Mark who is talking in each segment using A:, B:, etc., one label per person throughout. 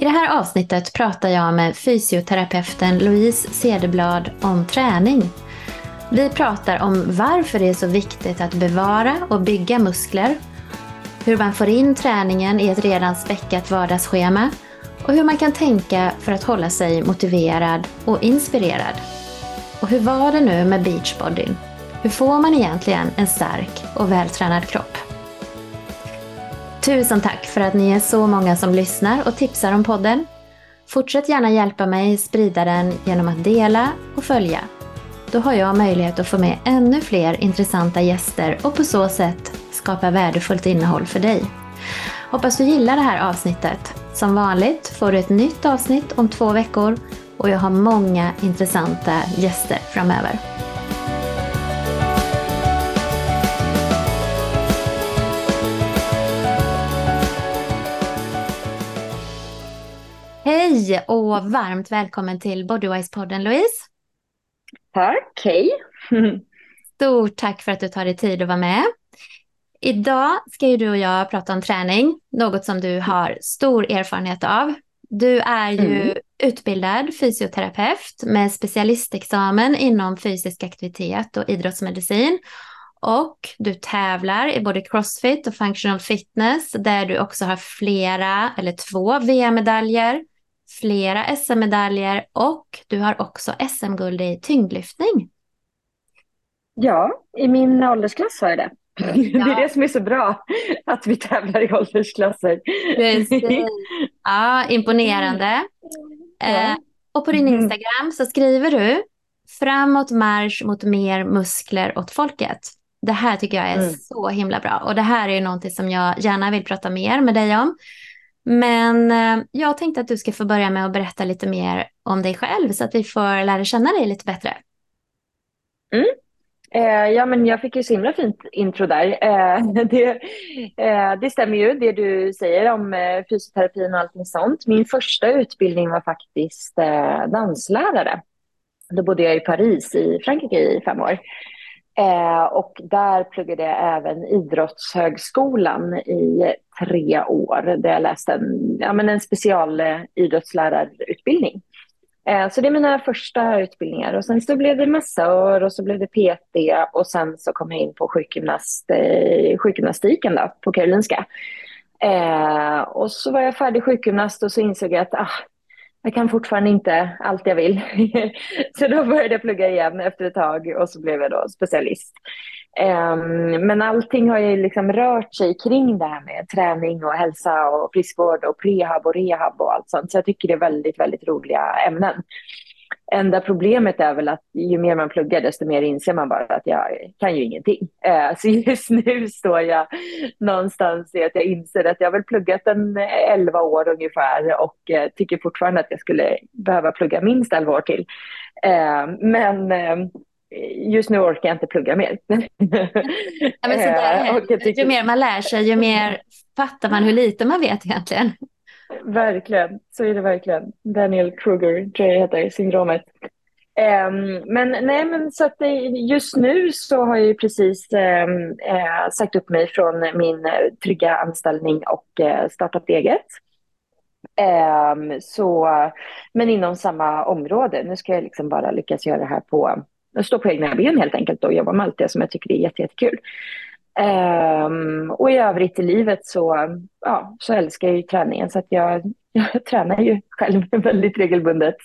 A: I det här avsnittet pratar jag med fysioterapeuten Louise Cederblad om träning. Vi pratar om varför det är så viktigt att bevara och bygga muskler, hur man får in träningen i ett redan späckat vardagsschema och hur man kan tänka för att hålla sig motiverad och inspirerad. Och hur var det nu med beachbodyn? Hur får man egentligen en stark och vältränad kropp? Tusen tack för att ni är så många som lyssnar och tipsar om podden. Fortsätt gärna hjälpa mig sprida den genom att dela och följa. Då har jag möjlighet att få med ännu fler intressanta gäster och på så sätt skapa värdefullt innehåll för dig. Hoppas du gillar det här avsnittet. Som vanligt får du ett nytt avsnitt om två veckor och jag har många intressanta gäster framöver. Hej och varmt välkommen till Bodywise-podden Louise.
B: Tack, hej.
A: Stort tack för att du tar dig tid att vara med. Idag ska ju du och jag prata om träning, något som du har stor erfarenhet av. Du är ju mm. utbildad fysioterapeut med specialistexamen inom fysisk aktivitet och idrottsmedicin. Och du tävlar i både crossfit och functional fitness där du också har flera, eller två VM-medaljer, flera SM-medaljer och du har också SM-guld i tyngdlyftning.
B: Ja, i min åldersklass har jag det. Ja. Det är det som är så bra, att vi tävlar i åldersklasser.
A: Precis. Ja, imponerande. Ja. Eh, och på din mm. Instagram så skriver du framåt marsch mot mer muskler åt folket. Det här tycker jag är mm. så himla bra och det här är ju någonting som jag gärna vill prata mer med dig om. Men eh, jag tänkte att du ska få börja med att berätta lite mer om dig själv så att vi får lära känna dig lite bättre.
B: Mm. Eh, ja, men jag fick ju så himla fint intro där. Eh, det, eh, det, stämmer ju, det du säger om eh, fysioterapin och allting sånt. Min första utbildning var faktiskt eh, danslärare. Då bodde jag i Paris i Frankrike i fem år. Eh, och där pluggade jag även Idrottshögskolan i tre år där jag läste en, ja, men en specialidrottslärarutbildning. Eh, eh, så det är mina första utbildningar och sen så blev det massör och så blev det PT och sen så kom jag in på sjukgymnast, eh, sjukgymnastiken då, på Karolinska. Eh, och så var jag färdig sjukgymnast och så insåg jag att ah, jag kan fortfarande inte allt jag vill. så då började jag plugga igen efter ett tag och så blev jag då specialist. Um, men allting har ju liksom rört sig kring det här med träning och hälsa och friskvård och prehab och rehab och allt sånt. Så jag tycker det är väldigt, väldigt roliga ämnen. Enda problemet är väl att ju mer man pluggar desto mer inser man bara att jag kan ju ingenting. Eh, så just nu står jag någonstans i att jag inser att jag har väl pluggat en 11 år ungefär och eh, tycker fortfarande att jag skulle behöva plugga minst 11 år till. Eh, men just nu orkar jag inte plugga mer. ja,
A: men så där, ju mer man lär sig, ju mer fattar man hur lite man vet egentligen.
B: Verkligen, så är det verkligen. Daniel Kruger tror jag heter, syndromet. Um, men nej, men så att det, just nu så har jag ju precis um, uh, sagt upp mig från min eh, trygga anställning och uh, startat eget. Um, så, men inom samma område. Nu ska jag liksom bara lyckas göra det här på, stå på egna ben helt enkelt och jobba med allt det som jag tycker är jättekul. Jätte Um, och i övrigt i livet så, ja, så älskar jag ju träningen så att jag, jag tränar ju själv väldigt regelbundet.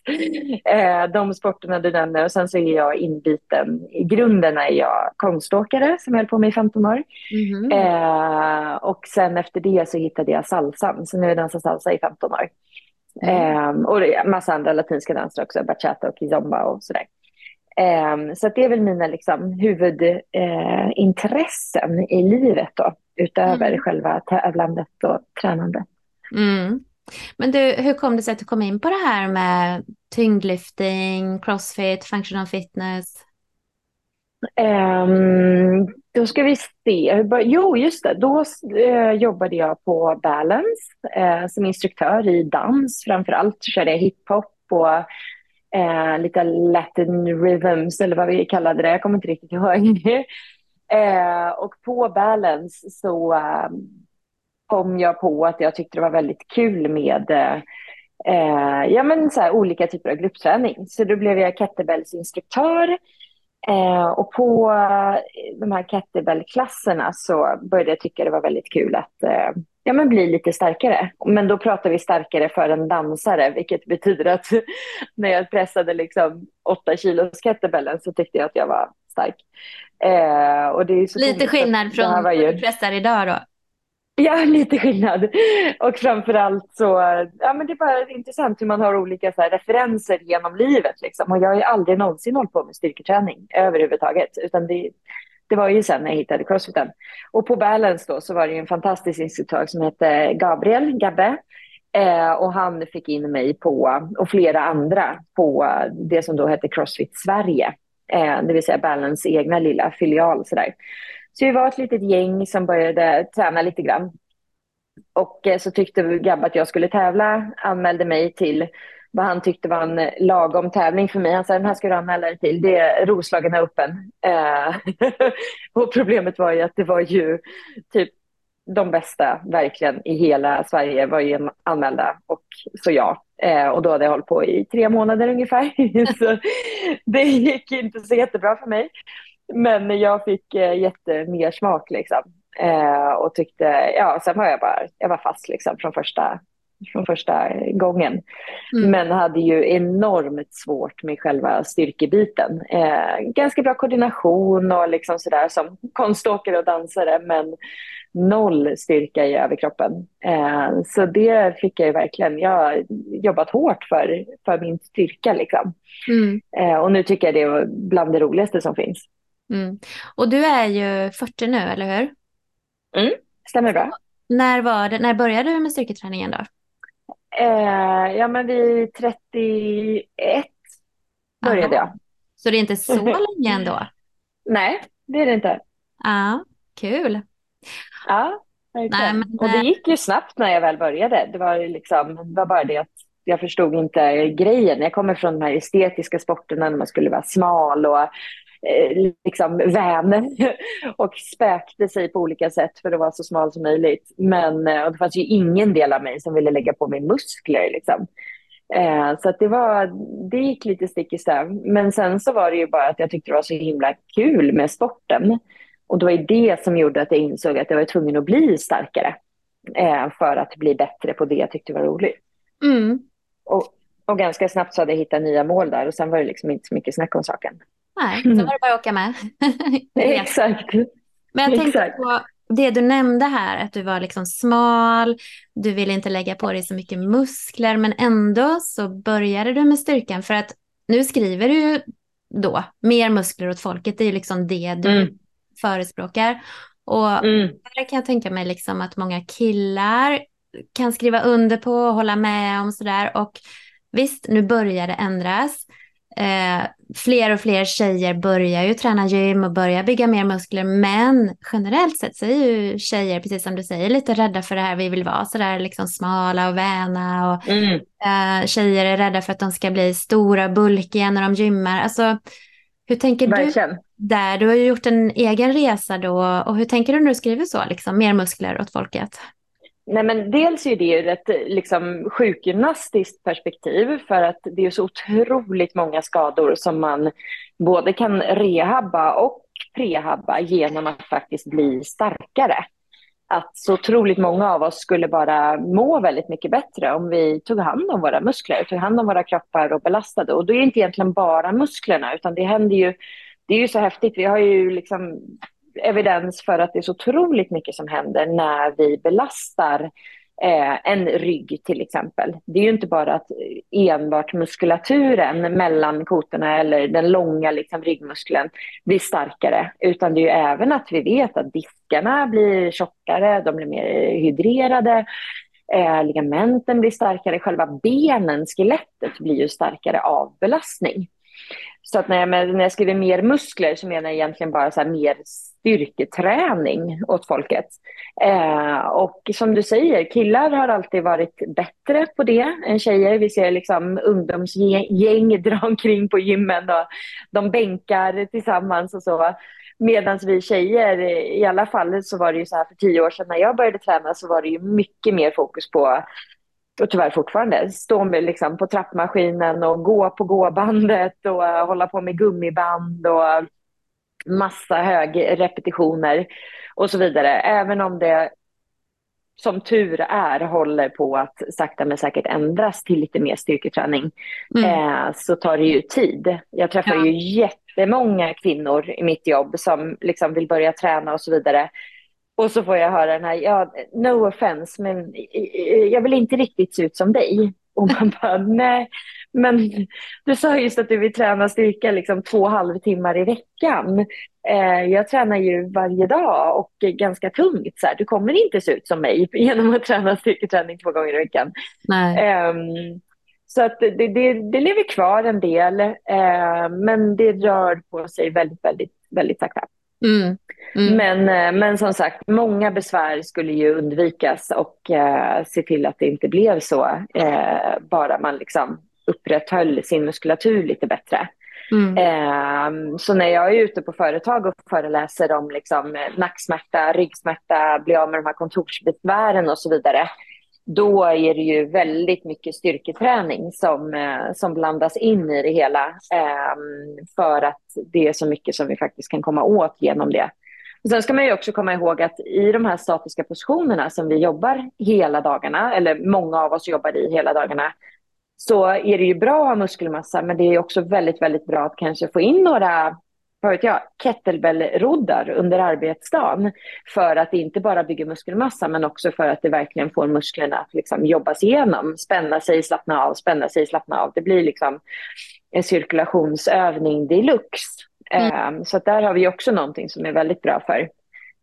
B: Uh, de sporterna du nämner och sen så är jag inbiten. I grunden är jag konståkare som jag höll på med i 15 år. Mm uh, och sen efter det så hittade jag salsan så nu har jag dansat salsa i 15 år. Mm. Um, och massa andra latinska danser också, bachata och kizomba och sådär. Um, så det är väl mina liksom, huvudintressen uh, i livet då, utöver mm. själva tävlandet och tränandet.
A: Mm. Men du, hur kom det sig att du kom in på det här med tyngdlyftning, crossfit, functional fitness?
B: Um, då ska vi se. Jo, just det. Då uh, jobbade jag på Balance uh, som instruktör i dans framför allt. Körde jag hiphop och eh, lite latin rhythms eller vad vi kallade det. Jag kommer inte riktigt ihåg. Eh, och på Balance så eh, kom jag på att jag tyckte det var väldigt kul med eh, ja, men så här, olika typer av gruppträning. Så då blev jag kettlebellsinstruktör Eh, och på eh, de här kettlebell-klasserna så började jag tycka det var väldigt kul att eh, ja, men bli lite starkare. Men då pratar vi starkare för en dansare, vilket betyder att när jag pressade liksom 8 kilos kettlebellen så tyckte jag att jag var stark.
A: Eh, och det är så lite skillnad från vad du pressar idag då?
B: Ja, lite skillnad. Och framförallt så, ja men det är bara intressant hur man har olika så här, referenser genom livet liksom. Och jag har ju aldrig någonsin hållit på med styrketräning överhuvudtaget, utan det, det var ju sen när jag hittade crossfiten. Och på Balance då så var det en fantastisk instruktör som hette Gabriel Gabbe. Eh, och han fick in mig på, och flera andra, på det som då hette Crossfit Sverige. Eh, det vill säga Balance egna lilla filial sådär. Så vi var ett litet gäng som började träna lite grann. Och eh, så tyckte Gabbe att jag skulle tävla, anmälde mig till vad han tyckte var en eh, lagom tävling för mig. Han sa den här ska du anmäla dig till, det är Roslagen Open. Eh, och problemet var ju att det var ju typ de bästa verkligen i hela Sverige var ju anmälda och så jag. Eh, och då hade jag hållit på i tre månader ungefär. så det gick inte så jättebra för mig. Men jag fick eh, jättemersmak liksom. Eh, och tyckte, ja, sen var jag bara, jag var fast liksom från första, från första gången. Mm. Men hade ju enormt svårt med själva styrkebiten. Eh, ganska bra koordination och liksom sådär som konståkare och dansare, men noll styrka i överkroppen. Eh, så det fick jag ju verkligen. Jag har jobbat hårt för, för min styrka liksom. Mm. Eh, och nu tycker jag det är bland det roligaste som finns.
A: Mm. Och du är ju 40 nu, eller hur?
B: Mm, stämmer bra.
A: När, var det, när började du med styrketräningen då?
B: Eh, ja, men vid 31 började Aha. jag.
A: Så det är inte så länge ändå?
B: Nej, det är det inte.
A: Ja, kul.
B: Ja. Nej, men... Och det gick ju snabbt när jag väl började. Det var, liksom, det var bara det att jag förstod inte grejen. Jag kommer från de här estetiska sporterna när man skulle vara smal och Eh, liksom vän och späkte sig på olika sätt för att vara så smal som möjligt. Men eh, och det fanns ju ingen del av mig som ville lägga på mig muskler. Liksom. Eh, så det, var, det gick lite stick i stäv. Men sen så var det ju bara att jag tyckte det var så himla kul med sporten. Och det var det som gjorde att jag insåg att jag var tvungen att bli starkare. Eh, för att bli bättre på det jag tyckte var roligt. Mm. Och, och ganska snabbt så hade jag hittat nya mål där och sen var det liksom inte så mycket snack om saken.
A: Nej, så var det bara att åka med.
B: Exakt.
A: Men jag tänkte på det du nämnde här, att du var liksom smal, du ville inte lägga på dig så mycket muskler, men ändå så började du med styrkan för att nu skriver du ju då mer muskler åt folket, det är ju liksom det du mm. förespråkar. Och mm. där kan jag tänka mig liksom att många killar kan skriva under på och hålla med om sådär. Och visst, nu börjar det ändras. Eh, fler och fler tjejer börjar ju träna gym och börjar bygga mer muskler. Men generellt sett så är ju tjejer, precis som du säger, lite rädda för det här. Vi vill vara sådär liksom smala och väna. Och, mm. eh, tjejer är rädda för att de ska bli stora och bulkiga när de gymmar. Alltså, hur tänker Verkligen. du där? Du har ju gjort en egen resa då. Och hur tänker du när du skriver så? Liksom, mer muskler åt folket.
B: Nej, men dels är det ur ett liksom, sjukgymnastiskt perspektiv för att det är så otroligt många skador som man både kan rehabba och prehabba genom att faktiskt bli starkare. Att så otroligt många av oss skulle bara må väldigt mycket bättre om vi tog hand om våra muskler, tog hand om våra kroppar och belastade. Och då är det inte egentligen bara musklerna, utan det händer ju det är ju så häftigt. Vi har ju liksom evidens för att det är så otroligt mycket som händer när vi belastar eh, en rygg till exempel. Det är ju inte bara att eh, enbart muskulaturen mellan kotorna eller den långa liksom, ryggmuskeln blir starkare, utan det är ju även att vi vet att diskarna blir tjockare, de blir mer hydrerade. Eh, ligamenten blir starkare, själva benen, skelettet blir ju starkare av belastning. Så att när jag, när jag skriver mer muskler så menar jag egentligen bara så mer styrketräning åt folket. Eh, och som du säger, killar har alltid varit bättre på det än tjejer. Vi ser liksom ungdomsgäng dra omkring på gymmen och de bänkar tillsammans och så. Medan vi tjejer, i alla fall så var det ju så här för tio år sedan när jag började träna så var det ju mycket mer fokus på och tyvärr fortfarande, stå med, liksom, på trappmaskinen och gå på gåbandet och hålla på med gummiband och massa hög repetitioner och så vidare. Även om det som tur är håller på att sakta men säkert ändras till lite mer styrketräning mm. eh, så tar det ju tid. Jag träffar ja. ju jättemånga kvinnor i mitt jobb som liksom vill börja träna och så vidare. Och så får jag höra den här, ja, no offense, men jag vill inte riktigt se ut som dig. Och man bara, nej, men du sa just att du vill träna styrka liksom två halvtimmar i veckan. Eh, jag tränar ju varje dag och ganska tungt. Så här. Du kommer inte se ut som mig genom att träna styrketräning två gånger i veckan.
A: Nej.
B: Um, så att det, det, det, lever kvar en del, eh, men det rör på sig väldigt, väldigt, väldigt sakta. Mm. Mm. Men, eh, men som sagt, många besvär skulle ju undvikas och eh, se till att det inte blev så, eh, bara man liksom upprätthöll sin muskulatur lite bättre. Mm. Eh, så när jag är ute på företag och föreläser om liksom, nacksmärta, ryggsmärta, bli av med de här kontorsbesvären och så vidare, då är det ju väldigt mycket styrketräning som, eh, som blandas in i det hela eh, för att det är så mycket som vi faktiskt kan komma åt genom det. Sen ska man ju också komma ihåg att i de här statiska positionerna som vi jobbar hela dagarna, eller många av oss jobbar i hela dagarna, så är det ju bra att ha muskelmassa, men det är också väldigt, väldigt bra att kanske få in några vad vet jag, kettlebellroddar under arbetsdagen för att det inte bara bygger muskelmassa men också för att det verkligen får musklerna att liksom jobbas igenom, spänna sig, slappna av, spänna sig, slappna av. Det blir liksom en cirkulationsövning deluxe. Mm. Um, så där har vi också någonting som är väldigt bra för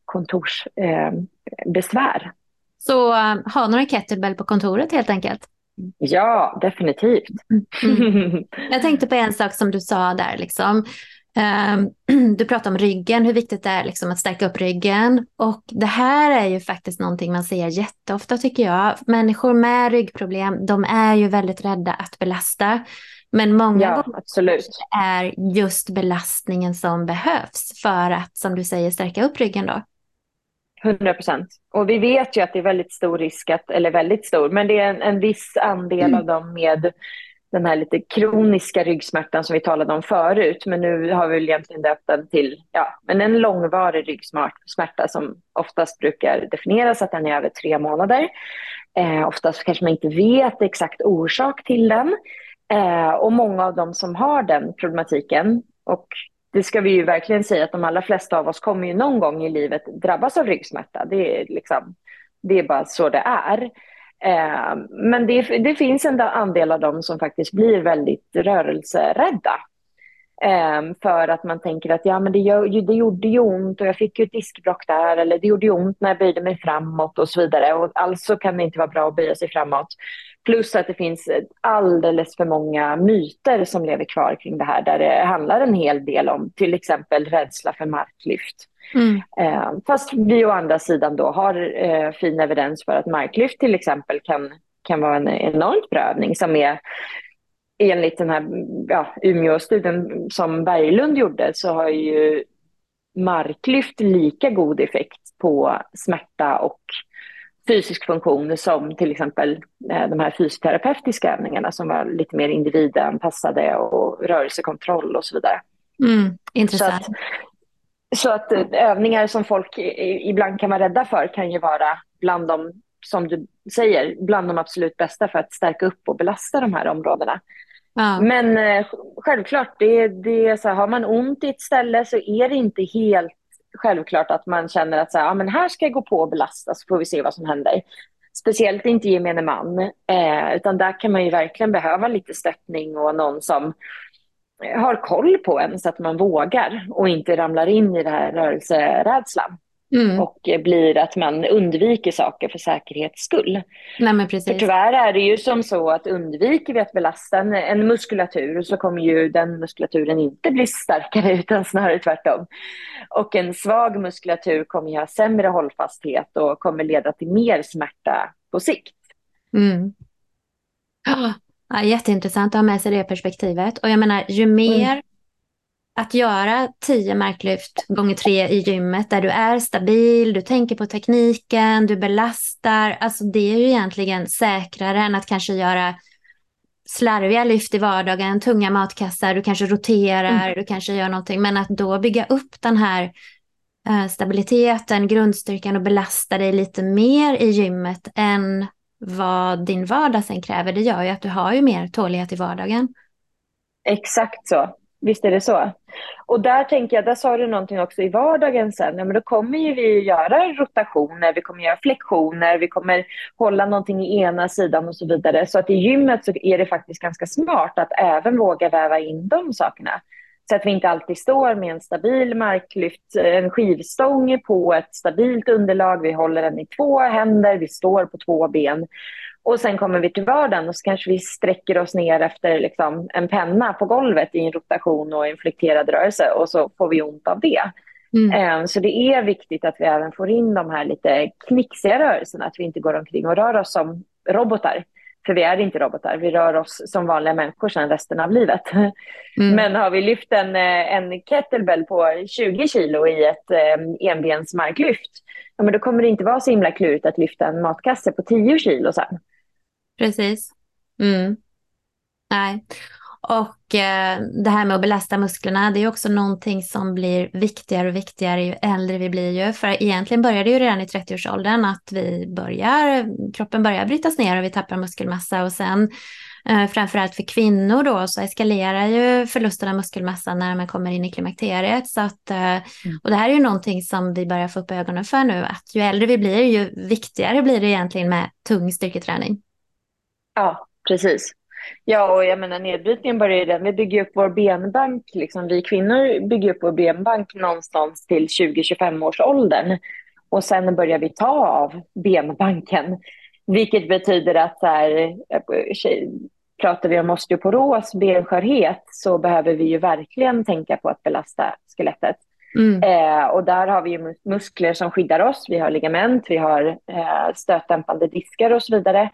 B: kontorsbesvär. Um,
A: så um, ha några kettlebell på kontoret helt enkelt?
B: Ja, definitivt.
A: Mm. Jag tänkte på en sak som du sa där. Liksom. Um, du pratar om ryggen, hur viktigt det är liksom att stärka upp ryggen. Och det här är ju faktiskt någonting man ser jätteofta tycker jag. Människor med ryggproblem, de är ju väldigt rädda att belasta. Men många
B: ja, gånger absolut.
A: är just belastningen som behövs för att, som du säger, stärka upp ryggen då.
B: 100 procent. Och vi vet ju att det är väldigt stor risk, att, eller väldigt stor, men det är en, en viss andel mm. av dem med den här lite kroniska ryggsmärtan som vi talade om förut. Men nu har vi väl egentligen döpt den till ja, men en långvarig ryggsmärta som oftast brukar definieras att den är över tre månader. Eh, oftast kanske man inte vet exakt orsak till den. Eh, och många av dem som har den problematiken och det ska vi ju verkligen säga att de allra flesta av oss kommer ju någon gång i livet drabbas av ryggsmärta. Det är, liksom, det är bara så det är. Eh, men det, det, finns en andel av dem som faktiskt blir väldigt rörelserädda. Eh, för att man tänker att ja, men det, det gjorde ju ont och jag fick ju ett diskbråck där eller det gjorde ju ont när jag böjde mig framåt och så vidare. Och alltså kan det inte vara bra att böja sig framåt. Plus att det finns alldeles för många myter som lever kvar kring det här där det handlar en hel del om till exempel rädsla för marklyft. Mm. Eh, fast vi å andra sidan då har eh, fin evidens för att marklyft till exempel kan, kan vara en enormt bra övning som är enligt den här ja, Umeå-studien som Berglund gjorde så har ju marklyft lika god effekt på smärta och fysisk funktion som till exempel eh, de här fysioterapeutiska övningarna som var lite mer individanpassade och rörelsekontroll och så vidare.
A: Mm, intressant.
B: Så att, så att eh, övningar som folk ibland kan vara rädda för kan ju vara bland de, som du säger, bland de absolut bästa för att stärka upp och belasta de här områdena. Ja. Men eh, självklart, det, det så här, har man ont i ett ställe så är det inte helt självklart att man känner att så här, ja, men här ska jag gå på och belasta så får vi se vad som händer. Speciellt inte gemene man, eh, utan där kan man ju verkligen behöva lite stöttning och någon som eh, har koll på en så att man vågar och inte ramlar in i den här rörelserädslan mm. och blir att man undviker saker för säkerhets skull.
A: Nej.
B: För tyvärr är det ju som så att undviker vi att belasta en, en muskulatur så kommer ju den muskulaturen inte bli starkare utan snarare tvärtom. Och en svag muskulatur kommer ju ha sämre hållfasthet och kommer leda till mer smärta på sikt.
A: Mm. Ja, jätteintressant att ha med sig det perspektivet. Och jag menar, ju mer mm. Att göra tio marklyft gånger tre i gymmet där du är stabil, du tänker på tekniken, du belastar. Alltså det är ju egentligen säkrare än att kanske göra slarviga lyft i vardagen, tunga matkassar, du kanske roterar, mm. du kanske gör någonting. Men att då bygga upp den här eh, stabiliteten, grundstyrkan och belasta dig lite mer i gymmet än vad din vardag sen kräver, det gör ju att du har ju mer tålighet i vardagen.
B: Exakt så. Visst är det så. Och där tänker jag, där sa du någonting också i vardagen sen. Ja, men då kommer ju vi göra rotationer, vi kommer göra flexioner, vi kommer hålla någonting i ena sidan och så vidare. Så att i gymmet så är det faktiskt ganska smart att även våga väva in de sakerna. Så att vi inte alltid står med en stabil marklyft, en skivstång på ett stabilt underlag. Vi håller den i två händer, vi står på två ben. Och sen kommer vi till vardagen och så kanske vi sträcker oss ner efter liksom en penna på golvet i en rotation och en flekterad rörelse och så får vi ont av det. Mm. Eh, så det är viktigt att vi även får in de här lite knixiga rörelserna, att vi inte går omkring och rör oss som robotar. För vi är inte robotar, vi rör oss som vanliga människor sedan resten av livet. Mm. Men har vi lyft en, eh, en kettlebell på 20 kilo i ett eh, enbensmarklyft, ja, men då kommer det inte vara så himla klurigt att lyfta en matkasse på 10 kilo sen.
A: Precis. Mm. Nej. Och eh, det här med att belasta musklerna, det är också någonting som blir viktigare och viktigare ju äldre vi blir ju. För egentligen börjar det ju redan i 30-årsåldern att vi börjar, kroppen börjar brytas ner och vi tappar muskelmassa och sen eh, framförallt för kvinnor då så eskalerar ju förlusten av muskelmassa när man kommer in i klimakteriet. Så att, eh, mm. och det här är ju någonting som vi börjar få upp ögonen för nu, att ju äldre vi blir ju viktigare blir det egentligen med tung styrketräning.
B: Ja, precis. Ja, och jag menar nedbrytningen börjar ju den. Vi bygger upp vår benbank, liksom, vi kvinnor bygger upp vår benbank någonstans till 20-25 års åldern. Och sen börjar vi ta av benbanken. Vilket betyder att så här, pratar vi om osteoporos, benskörhet, så behöver vi ju verkligen tänka på att belasta skelettet. Mm. Eh, och där har vi muskler som skyddar oss, vi har ligament, vi har eh, stötdämpande diskar och så vidare.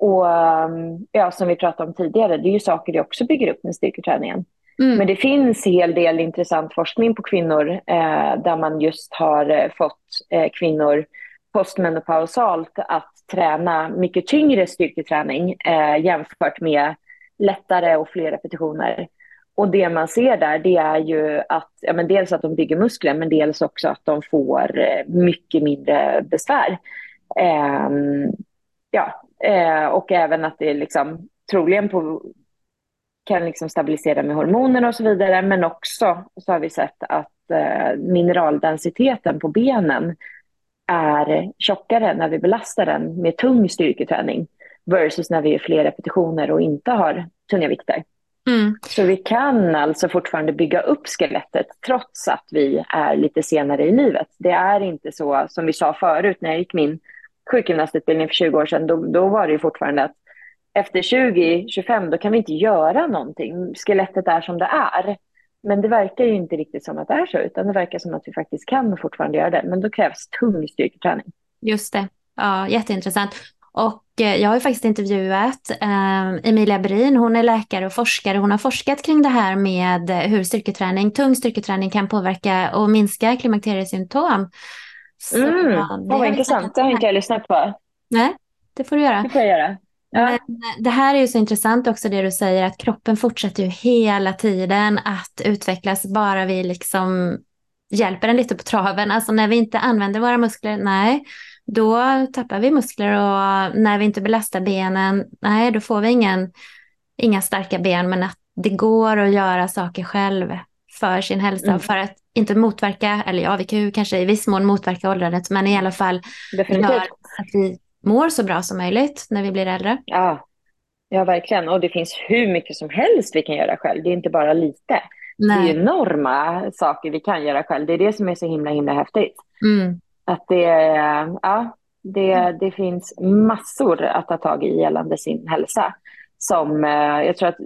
B: Och um, ja, som vi pratade om tidigare, det är ju saker det också bygger upp med styrketräningen. Mm. Men det finns en hel del intressant forskning på kvinnor eh, där man just har eh, fått eh, kvinnor postmenopausalt att träna mycket tyngre styrketräning eh, jämfört med lättare och fler repetitioner. Och det man ser där det är ju att ja, men dels att de bygger muskler men dels också att de får eh, mycket mindre besvär. Um, ja, Eh, och även att det liksom, troligen på, kan liksom stabilisera med hormoner och så vidare. Men också så har vi sett att eh, mineraldensiteten på benen är tjockare när vi belastar den med tung styrketräning versus när vi gör fler repetitioner och inte har tunga vikter. Mm. Så vi kan alltså fortfarande bygga upp skelettet trots att vi är lite senare i livet. Det är inte så som vi sa förut när jag gick min sjukgymnastutbildning för 20 år sedan, då, då var det ju fortfarande att efter 20-25 då kan vi inte göra någonting. Skelettet är som det är. Men det verkar ju inte riktigt som att det är så, utan det verkar som att vi faktiskt kan fortfarande göra det. Men då krävs tung styrketräning.
A: Just det. Ja, jätteintressant. Och eh, jag har ju faktiskt intervjuat eh, Emilia Brin, hon är läkare och forskare. Hon har forskat kring det här med eh, hur styrketräning, tung styrketräning kan påverka och minska klimakteriesymptom.
B: Så, mm. det var intressant, det har inte jag lyssnat på.
A: Nej, det får du göra.
B: Det får jag göra. Ja. Men
A: det här är ju så intressant också det du säger att kroppen fortsätter ju hela tiden att utvecklas bara vi liksom hjälper den lite på traven. Alltså när vi inte använder våra muskler, nej, då tappar vi muskler och när vi inte belastar benen, nej, då får vi ingen, inga starka ben, men att det går att göra saker själv för sin hälsa mm. för att inte motverka, eller ja, vi kan ju kanske i viss mån motverka åldrandet, men i alla fall
B: Definitivt.
A: göra att vi mår så bra som möjligt när vi blir äldre.
B: Ja. ja, verkligen. Och det finns hur mycket som helst vi kan göra själv. Det är inte bara lite. Nej. Det är enorma saker vi kan göra själv. Det är det som är så himla, himla häftigt. Mm. Att det, ja, det, mm. det finns massor att ta tag i gällande sin hälsa. Som, eh, jag tror att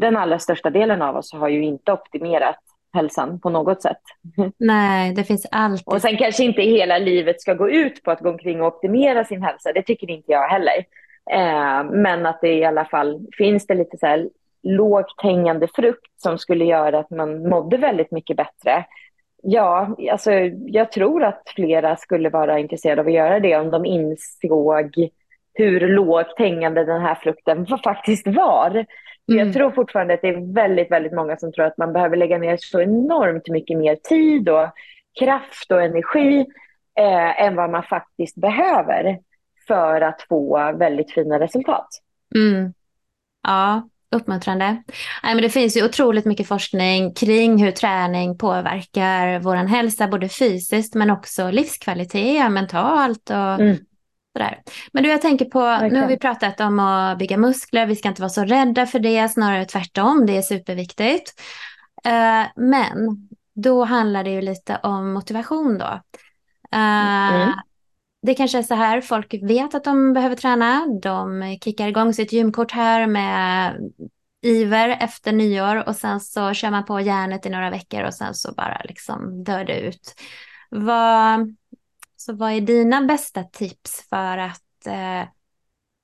B: den allra största delen av oss har ju inte optimerat hälsan på något sätt.
A: Nej, det finns alltid.
B: Och sen kanske inte hela livet ska gå ut på att gå omkring och optimera sin hälsa. Det tycker inte jag heller. Eh, men att det i alla fall finns det lite så här lågt hängande frukt som skulle göra att man mådde väldigt mycket bättre. Ja, alltså jag tror att flera skulle vara intresserade av att göra det om de insåg hur lågt hängande den här frukten faktiskt var. Mm. Jag tror fortfarande att det är väldigt, väldigt många som tror att man behöver lägga ner så enormt mycket mer tid och kraft och energi eh, än vad man faktiskt behöver för att få väldigt fina resultat.
A: Mm. Ja, uppmuntrande. Nej, men det finns ju otroligt mycket forskning kring hur träning påverkar vår hälsa, både fysiskt men också livskvalitet, mentalt och mm. Sådär. Men du, jag tänker på, okay. nu har vi pratat om att bygga muskler, vi ska inte vara så rädda för det, snarare tvärtom, det är superviktigt. Uh, men då handlar det ju lite om motivation då. Uh, mm det kanske är så här, folk vet att de behöver träna. De kickar igång sitt gymkort här med iver efter nyår och sen så kör man på järnet i några veckor och sen så bara liksom dör det ut. Vad, så vad är dina bästa tips för att eh,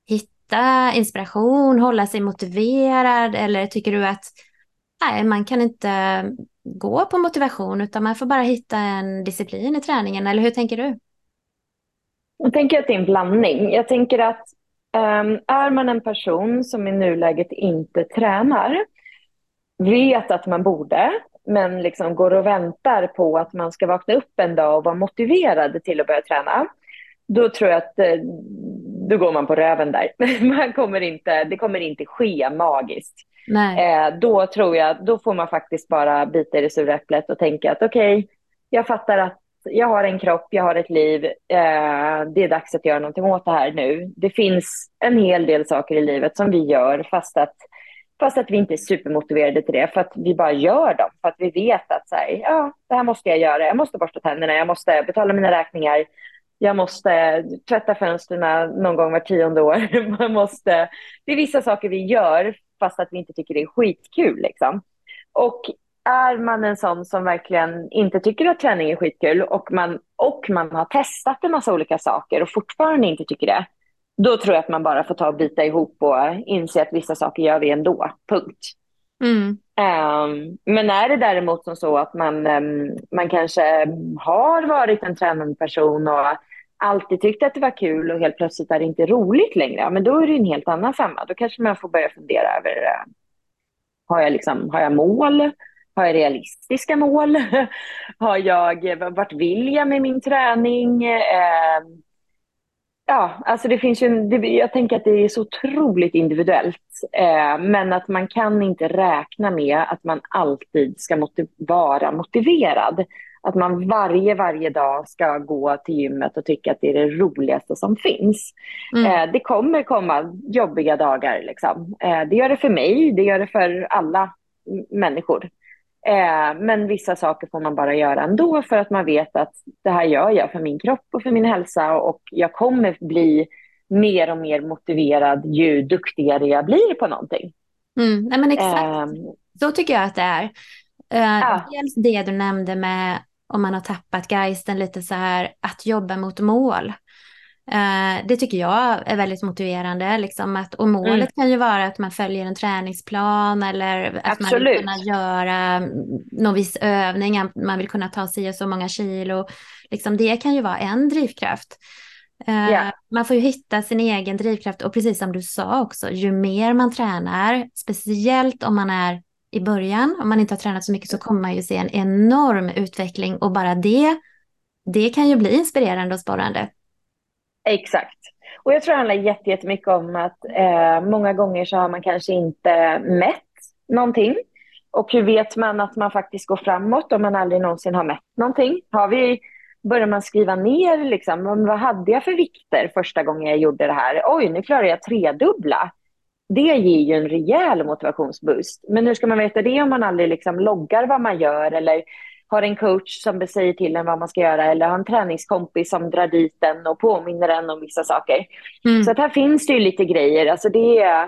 A: hitta inspiration, hålla sig motiverad eller tycker du att nej, man kan inte gå på motivation utan man får bara hitta en disciplin i träningen eller hur tänker du?
B: Jag tänker att det är en blandning. Jag tänker att um, är man en person som i nuläget inte tränar, vet att man borde, men liksom går och väntar på att man ska vakna upp en dag och vara motiverad till att börja träna, då tror jag att eh, då går man på röven där. Man kommer inte, det kommer inte ske magiskt. Eh, då tror jag, då får man faktiskt bara bita i det sura äpplet och tänka att okej, okay, jag fattar att jag har en kropp, jag har ett liv, eh, det är dags att göra någonting åt det här nu. Det finns en hel del saker i livet som vi gör fast att, fast att vi inte är supermotiverade till det, för att vi bara gör dem, för att vi vet att så här, ja, det här måste jag göra, jag måste borsta tänderna, jag måste betala mina räkningar, jag måste tvätta fönstren någon gång var tionde år. Man måste, det är vissa saker vi gör fast att vi inte tycker det är skitkul. Liksom. Och är man en sån som verkligen inte tycker att träning är skitkul och man, och man har testat en massa olika saker och fortfarande inte tycker det, då tror jag att man bara får ta och bita ihop och inse att vissa saker gör vi ändå, punkt. Mm. Um, men är det däremot som så att man, um, man kanske har varit en tränande person och alltid tyckt att det var kul och helt plötsligt är det inte roligt längre, men då är det en helt annan femma. Då kanske man får börja fundera över, uh, har, jag liksom, har jag mål? Har jag realistiska mål? Har jag, vart vill jag med min träning? Eh, ja, alltså det finns ju, det, jag tänker att det är så otroligt individuellt. Eh, men att man kan inte räkna med att man alltid ska motiv vara motiverad. Att man varje, varje dag ska gå till gymmet och tycka att det är det roligaste som finns. Mm. Eh, det kommer komma jobbiga dagar. Liksom. Eh, det gör det för mig, det gör det för alla människor. Eh, men vissa saker får man bara göra ändå för att man vet att det här gör jag för min kropp och för min hälsa och jag kommer bli mer och mer motiverad ju duktigare jag blir på någonting.
A: Mm, nej men exakt, eh, så tycker jag att det är. Uh, ja. Dels det du nämnde med om man har tappat geisten lite så här att jobba mot mål. Uh, det tycker jag är väldigt motiverande. Liksom att, och målet mm. kan ju vara att man följer en träningsplan eller att Absolut. man vill kunna göra någon viss övning, man vill kunna ta sig så många kilo. Liksom, det kan ju vara en drivkraft. Yeah. Man får ju hitta sin egen drivkraft och precis som du sa också, ju mer man tränar, speciellt om man är i början, om man inte har tränat så mycket så kommer man ju se en enorm utveckling och bara det, det kan ju bli inspirerande och sporrande.
B: Exakt. Och jag tror det handlar jättemycket om att eh, många gånger så har man kanske inte mätt någonting. Och hur vet man att man faktiskt går framåt om man aldrig någonsin har mätt någonting? Har vi, börjar man skriva ner liksom, vad hade jag för vikter första gången jag gjorde det här? Oj, nu klarar jag tredubbla. Det ger ju en rejäl motivationsboost. Men hur ska man veta det om man aldrig liksom loggar vad man gör eller har en coach som säger till en vad man ska göra eller har en träningskompis som drar dit en och påminner en om vissa saker. Mm. Så att här finns det ju lite grejer. Alltså det är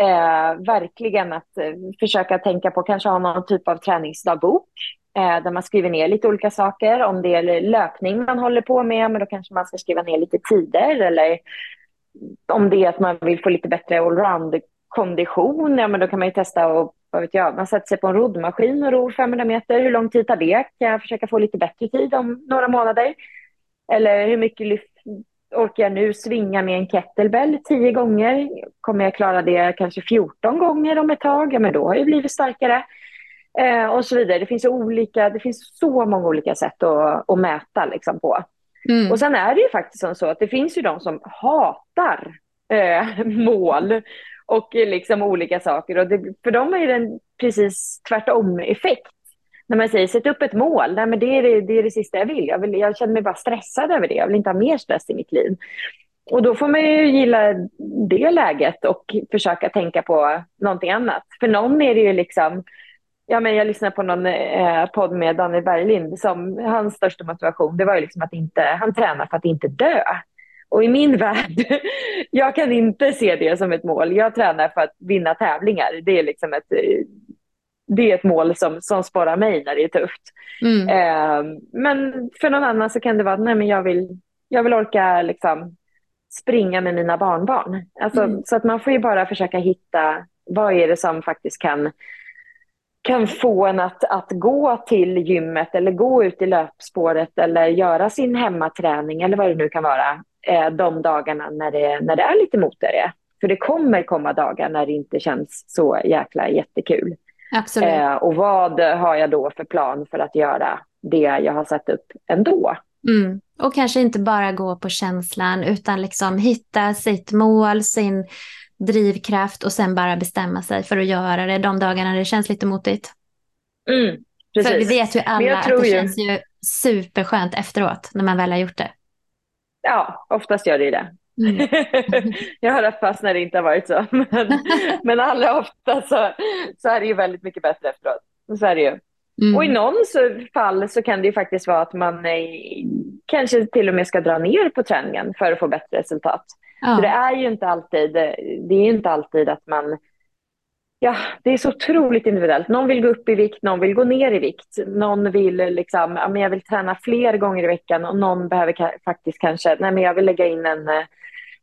B: eh, verkligen att eh, försöka tänka på kanske ha någon typ av träningsdagbok eh, där man skriver ner lite olika saker. Om det är löpning man håller på med, men då kanske man ska skriva ner lite tider eller om det är att man vill få lite bättre allround-kondition, ja men då kan man ju testa och vad vet jag, man sätter sig på en roddmaskin och ror 500 meter. Hur lång tid tar det? Kan jag försöka få lite bättre tid om några månader? Eller hur mycket lyft orkar jag nu svinga med en kettlebell tio gånger? Kommer jag klara det kanske 14 gånger om ett tag? Ja, men då har jag blivit starkare. Eh, och så vidare. Det finns, olika, det finns så många olika sätt att, att mäta liksom, på. Mm. Och sen är det ju faktiskt så att det finns ju de som hatar eh, mål och eh, liksom olika saker. Och det, för dem är det en precis tvärtom-effekt. När man säger sätt upp ett mål, Nej, men det, är det, det är det sista jag vill. jag vill. Jag känner mig bara stressad över det. Jag vill inte ha mer stress i mitt liv. Och då får man ju gilla det läget och försöka tänka på någonting annat. För någon är det ju liksom, ja, men jag lyssnade på någon eh, podd med Daniel Berglind som hans största motivation det var ju liksom att inte, han tränar för att inte dö. Och i min värld, jag kan inte se det som ett mål. Jag tränar för att vinna tävlingar. Det är liksom ett, det är ett mål som, som sparar mig när det är tufft. Mm. Eh, men för någon annan så kan det vara att nej, men jag, vill, jag vill orka liksom, springa med mina barnbarn. Alltså, mm. Så att man får ju bara försöka hitta vad är det som faktiskt kan kan få en att, att gå till gymmet eller gå ut i löpspåret eller göra sin hemmaträning eller vad det nu kan vara eh, de dagarna när det, när det är lite motigare. För det kommer komma dagar när det inte känns så jäkla jättekul.
A: Absolut. Eh,
B: och vad har jag då för plan för att göra det jag har satt upp ändå?
A: Mm. Och kanske inte bara gå på känslan utan liksom hitta sitt mål, sin drivkraft och sen bara bestämma sig för att göra det de dagarna det känns lite motigt.
B: Mm,
A: för vi vet ju alla att det ju... känns ju superskönt efteråt när man väl har gjort det.
B: Ja, oftast gör det ju det. Mm. jag har haft fast när det inte har varit så. Men, men allra ofta så, så är det ju väldigt mycket bättre efteråt. Så är det ju. Mm. Och i någon fall så kan det ju faktiskt vara att man är, kanske till och med ska dra ner på träningen för att få bättre resultat. Ja. Så det är ju inte alltid, det är inte alltid att man Ja, det är så otroligt individuellt. Någon vill gå upp i vikt, någon vill gå ner i vikt. Någon vill liksom, ja, men jag vill träna fler gånger i veckan och någon behöver ka faktiskt kanske, nej men jag vill lägga in en,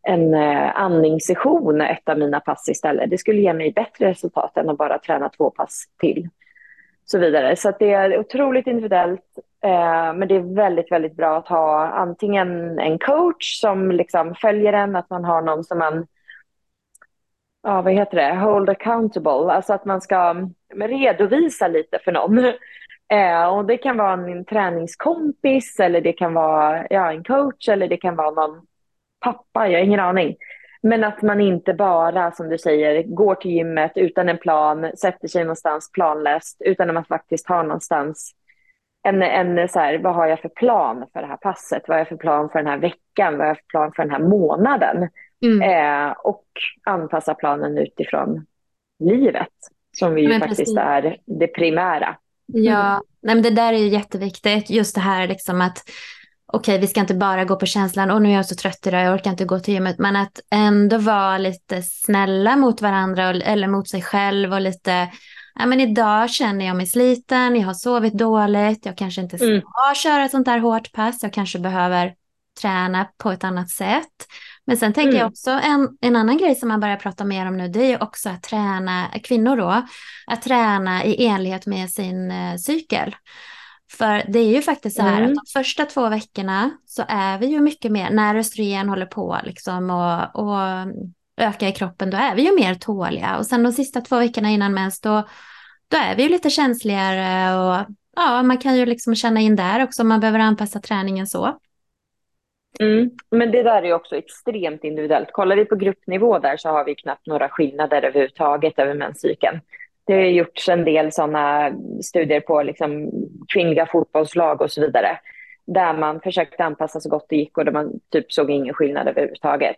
B: en eh, andningssession ett av mina pass istället. Det skulle ge mig bättre resultat än att bara träna två pass till. Så vidare. Så det är otroligt individuellt. Eh, men det är väldigt, väldigt bra att ha antingen en coach som liksom följer en, att man har någon som man ja, vad heter det, hold accountable, alltså att man ska mm, redovisa lite för någon. Eh, och det kan vara en träningskompis eller det kan vara ja, en coach eller det kan vara någon pappa, jag har ingen aning. Men att man inte bara, som du säger, går till gymmet utan en plan, sätter sig någonstans planlöst, utan att man faktiskt har någonstans en, en så här, vad har jag för plan för det här passet? Vad har jag för plan för den här veckan? Vad har jag för plan för den här månaden? Mm. Eh, och anpassa planen utifrån livet, som ju faktiskt precis. är det primära.
A: Ja, Nej, men det där är ju jätteviktigt. Just det här liksom att okej, vi ska inte bara gå på känslan, och nu är jag så trött idag, jag orkar inte gå till gymmet, men att ändå vara lite snälla mot varandra eller mot sig själv och lite, ja men idag känner jag mig sliten, jag har sovit dåligt, jag kanske inte ska mm. köra ett sånt där hårt pass, jag kanske behöver träna på ett annat sätt. Men sen tänker mm. jag också en, en annan grej som man börjar prata mer om nu, det är ju också att träna, kvinnor då, att träna i enlighet med sin eh, cykel. För det är ju faktiskt så här mm. att de första två veckorna så är vi ju mycket mer, när östrogen håller på liksom och, och öka i kroppen, då är vi ju mer tåliga. Och sen de sista två veckorna innan mens, då, då är vi ju lite känsligare och ja, man kan ju liksom känna in där också man behöver anpassa träningen så.
B: Mm. Men det där är ju också extremt individuellt. Kollar vi på gruppnivå där så har vi knappt några skillnader överhuvudtaget över menscykeln. Det har gjorts en del sådana studier på liksom kvinnliga fotbollslag och så vidare där man försökte anpassa så gott det gick och där man typ såg ingen skillnad överhuvudtaget.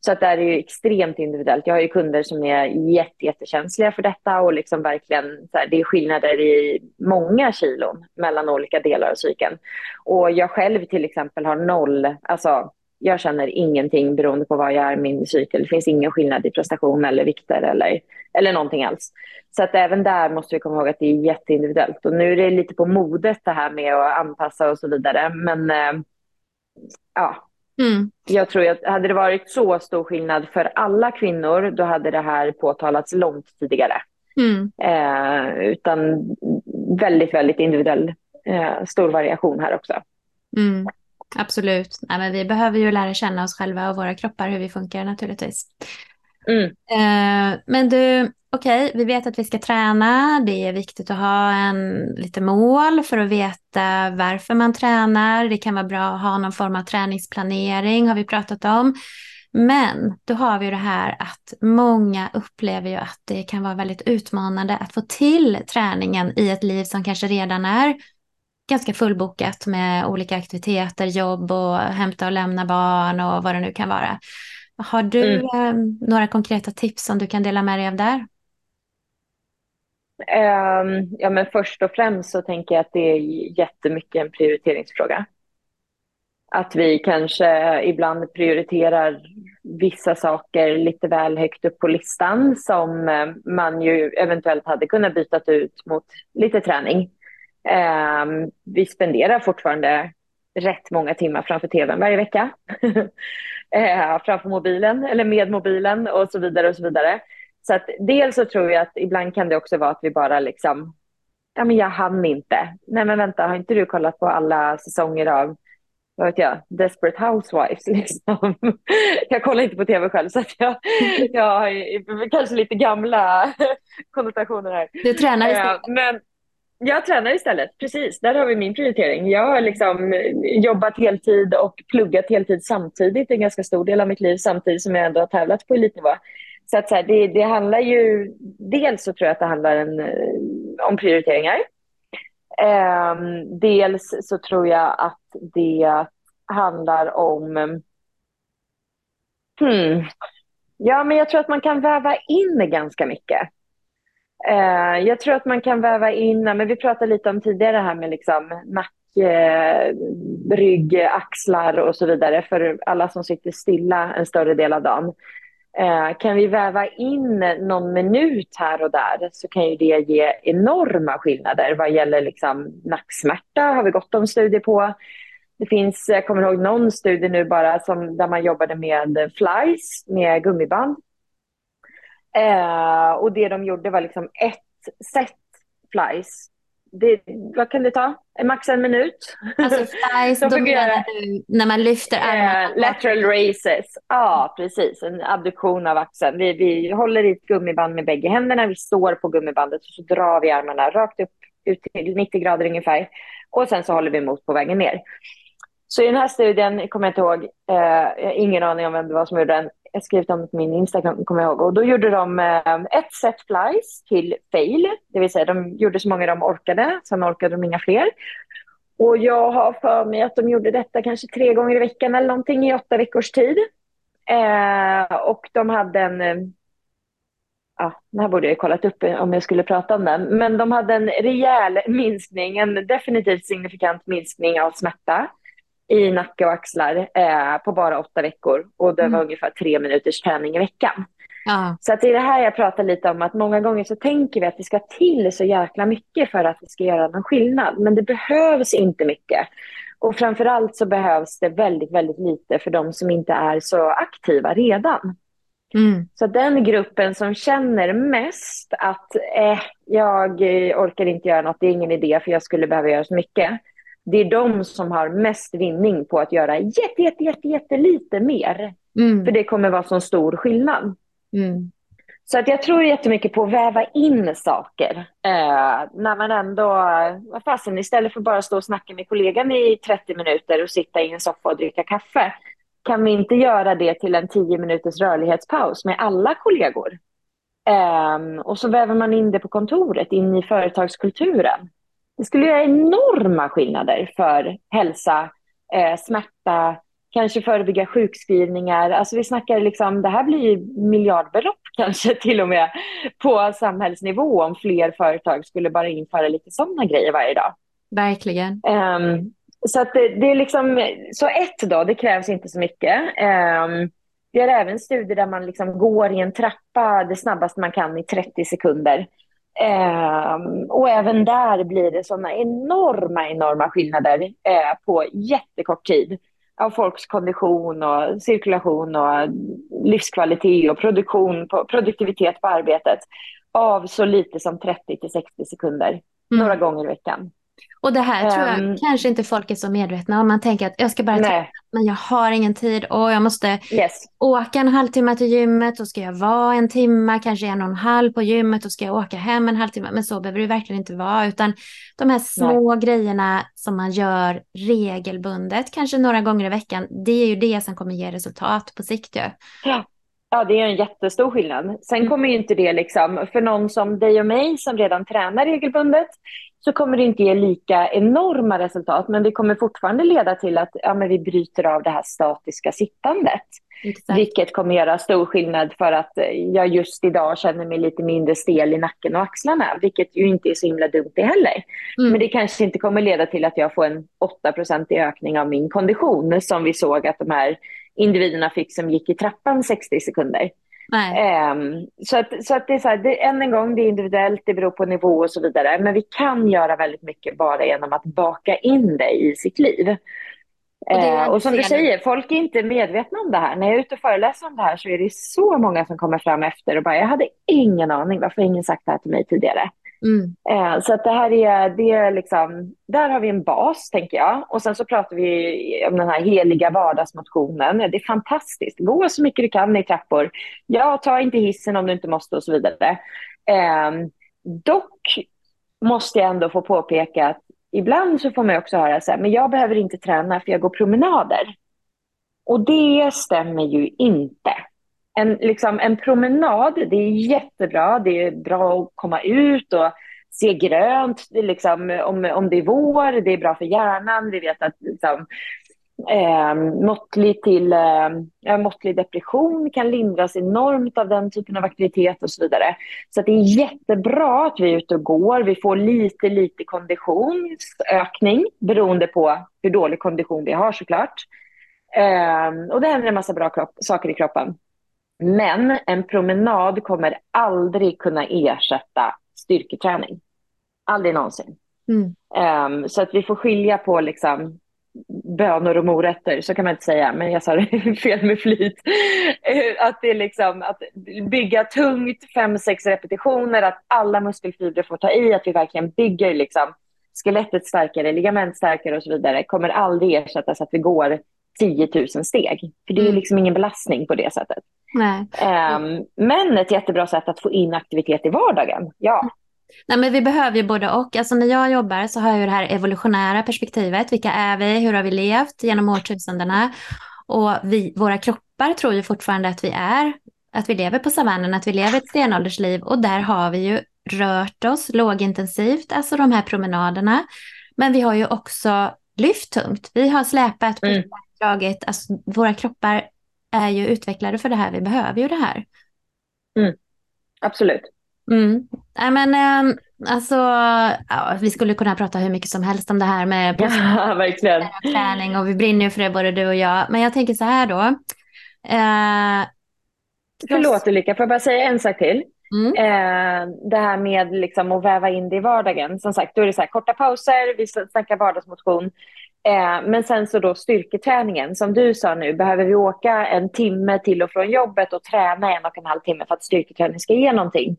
B: Så att det är ju extremt individuellt. Jag har ju kunder som är jätte, jättekänsliga för detta och liksom verkligen, så här, det är skillnader i många kilon mellan olika delar av cykeln. Och jag själv till exempel har noll, alltså jag känner ingenting beroende på vad jag är i min cykel. Det finns ingen skillnad i prestation eller vikter eller, eller någonting alls. Så att även där måste vi komma ihåg att det är jätteindividuellt. Och nu är det lite på modet det här med att anpassa och så vidare. Men äh, ja, mm. jag tror att hade det varit så stor skillnad för alla kvinnor, då hade det här påtalats långt tidigare. Mm. Eh, utan väldigt, väldigt individuell, eh, stor variation här också.
A: Mm. Absolut. Nej, men vi behöver ju lära känna oss själva och våra kroppar, hur vi funkar naturligtvis. Mm. Eh, men du, okej, okay, vi vet att vi ska träna. Det är viktigt att ha en, lite mål för att veta varför man tränar. Det kan vara bra att ha någon form av träningsplanering, har vi pratat om. Men då har vi det här att många upplever ju att det kan vara väldigt utmanande att få till träningen i ett liv som kanske redan är ganska fullbokat med olika aktiviteter, jobb och hämta och lämna barn och vad det nu kan vara. Har du mm. eh, några konkreta tips som du kan dela med dig av där?
B: Um, ja, men först och främst så tänker jag att det är jättemycket en prioriteringsfråga. Att vi kanske ibland prioriterar vissa saker lite väl högt upp på listan som eh, man ju eventuellt hade kunnat byta ut mot lite träning. Eh, vi spenderar fortfarande rätt många timmar framför tvn varje vecka. eh, framför mobilen eller med mobilen och så vidare och så vidare. Så att dels så tror jag att ibland kan det också vara att vi bara liksom, ja men jag hann inte. Nej men vänta, har inte du kollat på alla säsonger av vad vet jag, Desperate Housewives. Liksom. Jag kollar inte på tv själv så att jag, jag har kanske lite gamla konnotationer här.
A: Du tränar istället?
B: Men, jag tränar istället, precis. Där har vi min prioritering. Jag har liksom jobbat heltid och pluggat heltid samtidigt en ganska stor del av mitt liv samtidigt som jag ändå har tävlat på elitnivå. Så att så här, det, det, handlar ju, dels så tror jag att det handlar en, eh, om prioriteringar. Eh, dels så tror jag att det handlar om... Hmm, ja, men jag tror att man kan väva in ganska mycket. Eh, jag tror att man kan väva in, men vi pratade lite om tidigare här med liksom nacke, eh, rygg, axlar och så vidare för alla som sitter stilla en större del av dagen. Eh, kan vi väva in någon minut här och där så kan ju det ge enorma skillnader vad gäller liksom nacksmärta har vi gått om studier på. Det finns, jag kommer ihåg någon studie nu bara som, där man jobbade med flies med gummiband Eh, och det de gjorde var liksom ett set flies. Det, vad kan det ta? Max en minut.
A: Alltså flies, då menar du när man lyfter armarna?
B: Eh, lateral races. Ja, precis. En abduktion av axeln. Vi, vi håller i ett gummiband med bägge händerna. Vi står på gummibandet och så drar vi armarna rakt upp ut till 90 grader ungefär. Och sen så håller vi emot på vägen ner. Så i den här studien, kommer jag inte ihåg, eh, ingen aning om vem det var som gjorde den, jag skrivit om på min Instagram, kommer jag ihåg. Och då gjorde de eh, ett set flies till fail, det vill säga de gjorde så många de orkade, sen orkade de inga fler. Och jag har för mig att de gjorde detta kanske tre gånger i veckan eller någonting i åtta veckors tid. Eh, och de hade en, eh, ja, det här borde jag kollat upp om jag skulle prata om den, men de hade en rejäl minskning, en definitivt signifikant minskning av smärta i nacke och axlar eh, på bara åtta veckor. Och det var mm. ungefär tre minuters träning i veckan. Ja. Så att det är det här jag pratar lite om, att många gånger så tänker vi att det ska till så jäkla mycket för att det ska göra någon skillnad. Men det behövs inte mycket. Och framför allt så behövs det väldigt, väldigt lite för de som inte är så aktiva redan. Mm. Så den gruppen som känner mest att eh, jag orkar inte göra något, det är ingen idé för jag skulle behöva göra så mycket det är de som har mest vinning på att göra jätte, jätte, jätte, jättelite mer. Mm. För det kommer vara så stor skillnad. Mm. Så att jag tror jättemycket på att väva in saker. Eh, när man ändå, vad fasen, istället för bara stå och snacka med kollegan i 30 minuter och sitta i en soffa och dricka kaffe, kan vi inte göra det till en 10 minuters rörlighetspaus med alla kollegor? Eh, och så väver man in det på kontoret, in i företagskulturen. Det skulle göra enorma skillnader för hälsa, eh, smärta, kanske förebygga sjukskrivningar. Alltså vi snackar liksom, det här blir miljardbelopp kanske till och med på samhällsnivå om fler företag skulle bara införa lite sådana grejer varje dag.
A: Verkligen.
B: Um, så att det, det, är liksom, så ett då, det krävs inte så mycket. Um, vi har även studier där man liksom går i en trappa det snabbaste man kan i 30 sekunder. Um, och även där blir det sådana enorma, enorma skillnader uh, på jättekort tid av folks kondition och cirkulation och livskvalitet och produktion på, produktivitet på arbetet av så lite som 30 till 60 sekunder mm. några gånger i veckan.
A: Och det här tror jag um, kanske inte folk är så medvetna om. Man tänker att jag ska bara träna, men jag har ingen tid och jag måste
B: yes.
A: åka en halvtimme till gymmet och ska jag vara en timme, kanske en och en halv på gymmet och ska jag åka hem en halvtimme. Men så behöver det verkligen inte vara, utan de här små Nej. grejerna som man gör regelbundet, kanske några gånger i veckan, det är ju det som kommer ge resultat på sikt. Ju.
B: Ja. Ja, det är en jättestor skillnad. Sen mm. kommer ju inte det liksom, för någon som dig och mig som redan tränar regelbundet, så kommer det inte ge lika enorma resultat, men det kommer fortfarande leda till att ja, men vi bryter av det här statiska sittandet. Exakt. Vilket kommer göra stor skillnad för att jag just idag känner mig lite mindre stel i nacken och axlarna, vilket ju inte är så himla dumt det heller. Mm. Men det kanske inte kommer leda till att jag får en 8 i ökning av min kondition som vi såg att de här individerna fick som gick i trappan 60 sekunder. Um, så att, så att det är så här, det, än en gång, det är individuellt, det beror på nivå och så vidare. Men vi kan göra väldigt mycket bara genom att baka in det i sitt liv. Och, uh, och som du säger, folk är inte medvetna om det här. När jag är ute och föreläser om det här så är det så många som kommer fram efter och bara, jag hade ingen aning, varför har ingen sagt det här till mig tidigare? Mm. Eh, så att det här är, det är liksom, där har vi en bas tänker jag. Och sen så pratar vi om den här heliga vardagsmotionen. Det är fantastiskt. Gå så mycket du kan i trappor. Ja, ta inte hissen om du inte måste och så vidare. Eh, dock måste jag ändå få påpeka att ibland så får man också höra så här, men jag behöver inte träna för jag går promenader. Och det stämmer ju inte en, liksom, en promenad, det är jättebra. Det är bra att komma ut och se grönt. Det liksom, om, om det är vår, det är bra för hjärnan. Vi vet att liksom, eh, måttlig, till, eh, måttlig depression kan lindras enormt av den typen av aktivitet och så vidare. Så det är jättebra att vi är ute och går. Vi får lite, lite konditionsökning beroende på hur dålig kondition vi har såklart. Eh, och det händer en massa bra kropp, saker i kroppen. Men en promenad kommer aldrig kunna ersätta styrketräning. Aldrig någonsin. Mm. Um, så att vi får skilja på liksom bönor och morötter, så kan man inte säga, men jag sa det fel med flit. Att det är liksom att bygga tungt, fem, sex repetitioner, att alla muskelfibrer får ta i, att vi verkligen bygger liksom skelettet starkare, ligament starkare och så vidare, kommer aldrig ersättas att vi går 10 000 steg. För det är mm. liksom ingen belastning på det sättet. Um, men ett jättebra sätt att få in aktivitet i vardagen, ja.
A: Nej, men vi behöver ju både och. Alltså när jag jobbar så har jag det här evolutionära perspektivet. Vilka är vi? Hur har vi levt genom årtusendena? Och vi, våra kroppar tror ju fortfarande att vi är, att vi lever på savannen, att vi lever ett stenåldersliv. Och där har vi ju rört oss lågintensivt, alltså de här promenaderna. Men vi har ju också lyft tungt. Vi har släpat, mm. dragit, alltså våra kroppar är ju utvecklade för det här. Vi behöver ju det här.
B: Mm. Absolut.
A: Mm. Ja, men, äh, alltså, ja, vi skulle kunna prata hur mycket som helst om det här med
B: ja, verkligen.
A: träning och vi brinner ju för det både du och jag. Men jag tänker så här då. Eh,
B: Förlåt Ulrika, får jag bara säga en sak till? Mm. Eh, det här med liksom att väva in det i vardagen. Som sagt, då är det så här, korta pauser, vi snackar vardagsmotion. Eh, men sen så då styrketräningen, som du sa nu, behöver vi åka en timme till och från jobbet och träna en och en halv timme för att styrketräning ska ge någonting.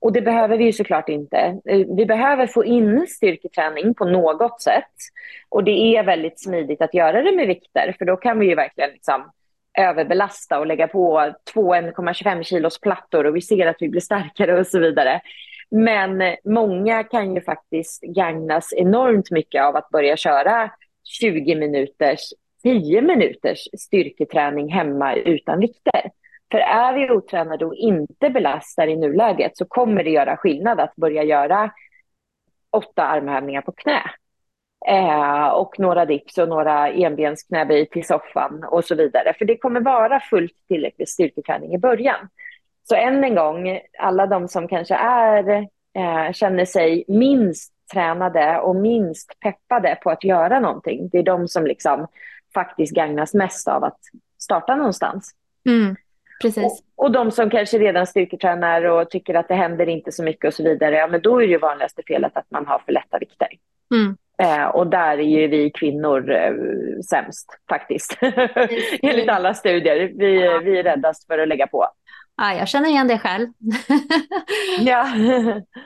B: Och det behöver vi ju såklart inte. Eh, vi behöver få in styrketräning på något sätt. Och det är väldigt smidigt att göra det med vikter, för då kan vi ju verkligen liksom överbelasta och lägga på två 1,25 kilos plattor och vi ser att vi blir starkare och så vidare. Men många kan ju faktiskt gagnas enormt mycket av att börja köra 20 minuters, 10 minuters styrketräning hemma utan vikter. För är vi otränade och inte belastar i nuläget så kommer det göra skillnad att börja göra åtta armhävningar på knä. Eh, och några dips och några enbensknäböj till soffan och så vidare. För det kommer vara fullt tillräcklig styrketräning i början. Så än en gång, alla de som kanske är, eh, känner sig minst tränade och minst peppade på att göra någonting, det är de som liksom faktiskt gagnas mest av att starta någonstans.
A: Mm, precis.
B: Och, och, de som kanske redan styrketränar och tycker att det händer inte så mycket och så vidare, ja men då är det vanligaste felet att man har för lätta vikter. Mm. Eh, och där är ju vi kvinnor eh, sämst faktiskt, enligt alla studier. Vi, vi är räddast för att lägga på.
A: Ja, jag känner igen det själv.
B: ja.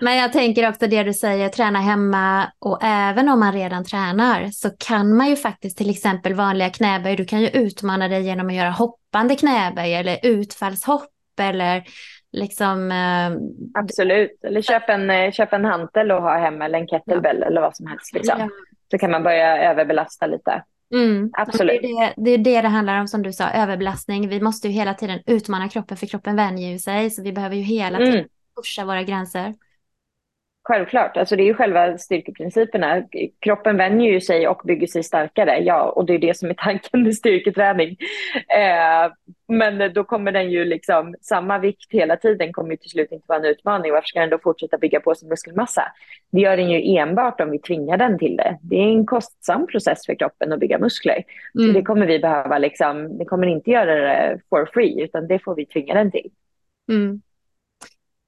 A: Men jag tänker också det du säger, träna hemma och även om man redan tränar så kan man ju faktiskt till exempel vanliga knäböj, du kan ju utmana dig genom att göra hoppande knäböj eller utfallshopp eller liksom... Eh,
B: Absolut, eller köp en, eh, köp en hantel och ha hemma eller en kettlebell ja. eller vad som helst. Liksom. Ja. Så kan man börja överbelasta lite.
A: Mm. Absolut. Det är det, det är det det handlar om som du sa, överbelastning. Vi måste ju hela tiden utmana kroppen för kroppen vänjer ju sig. Så vi behöver ju hela tiden mm. pusha våra gränser.
B: Självklart, alltså det är ju själva styrkeprinciperna. Kroppen vänjer ju sig och bygger sig starkare, ja, och det är det som är tanken med styrketräning. Eh, men då kommer den ju liksom, samma vikt hela tiden kommer ju till slut inte vara en utmaning. Varför ska den då fortsätta bygga på sin muskelmassa? Det gör den ju enbart om vi tvingar den till det. Det är en kostsam process för kroppen att bygga muskler. Mm. Så det kommer vi behöva, liksom, det kommer inte göra det for free, utan det får vi tvinga den till.
A: Mm.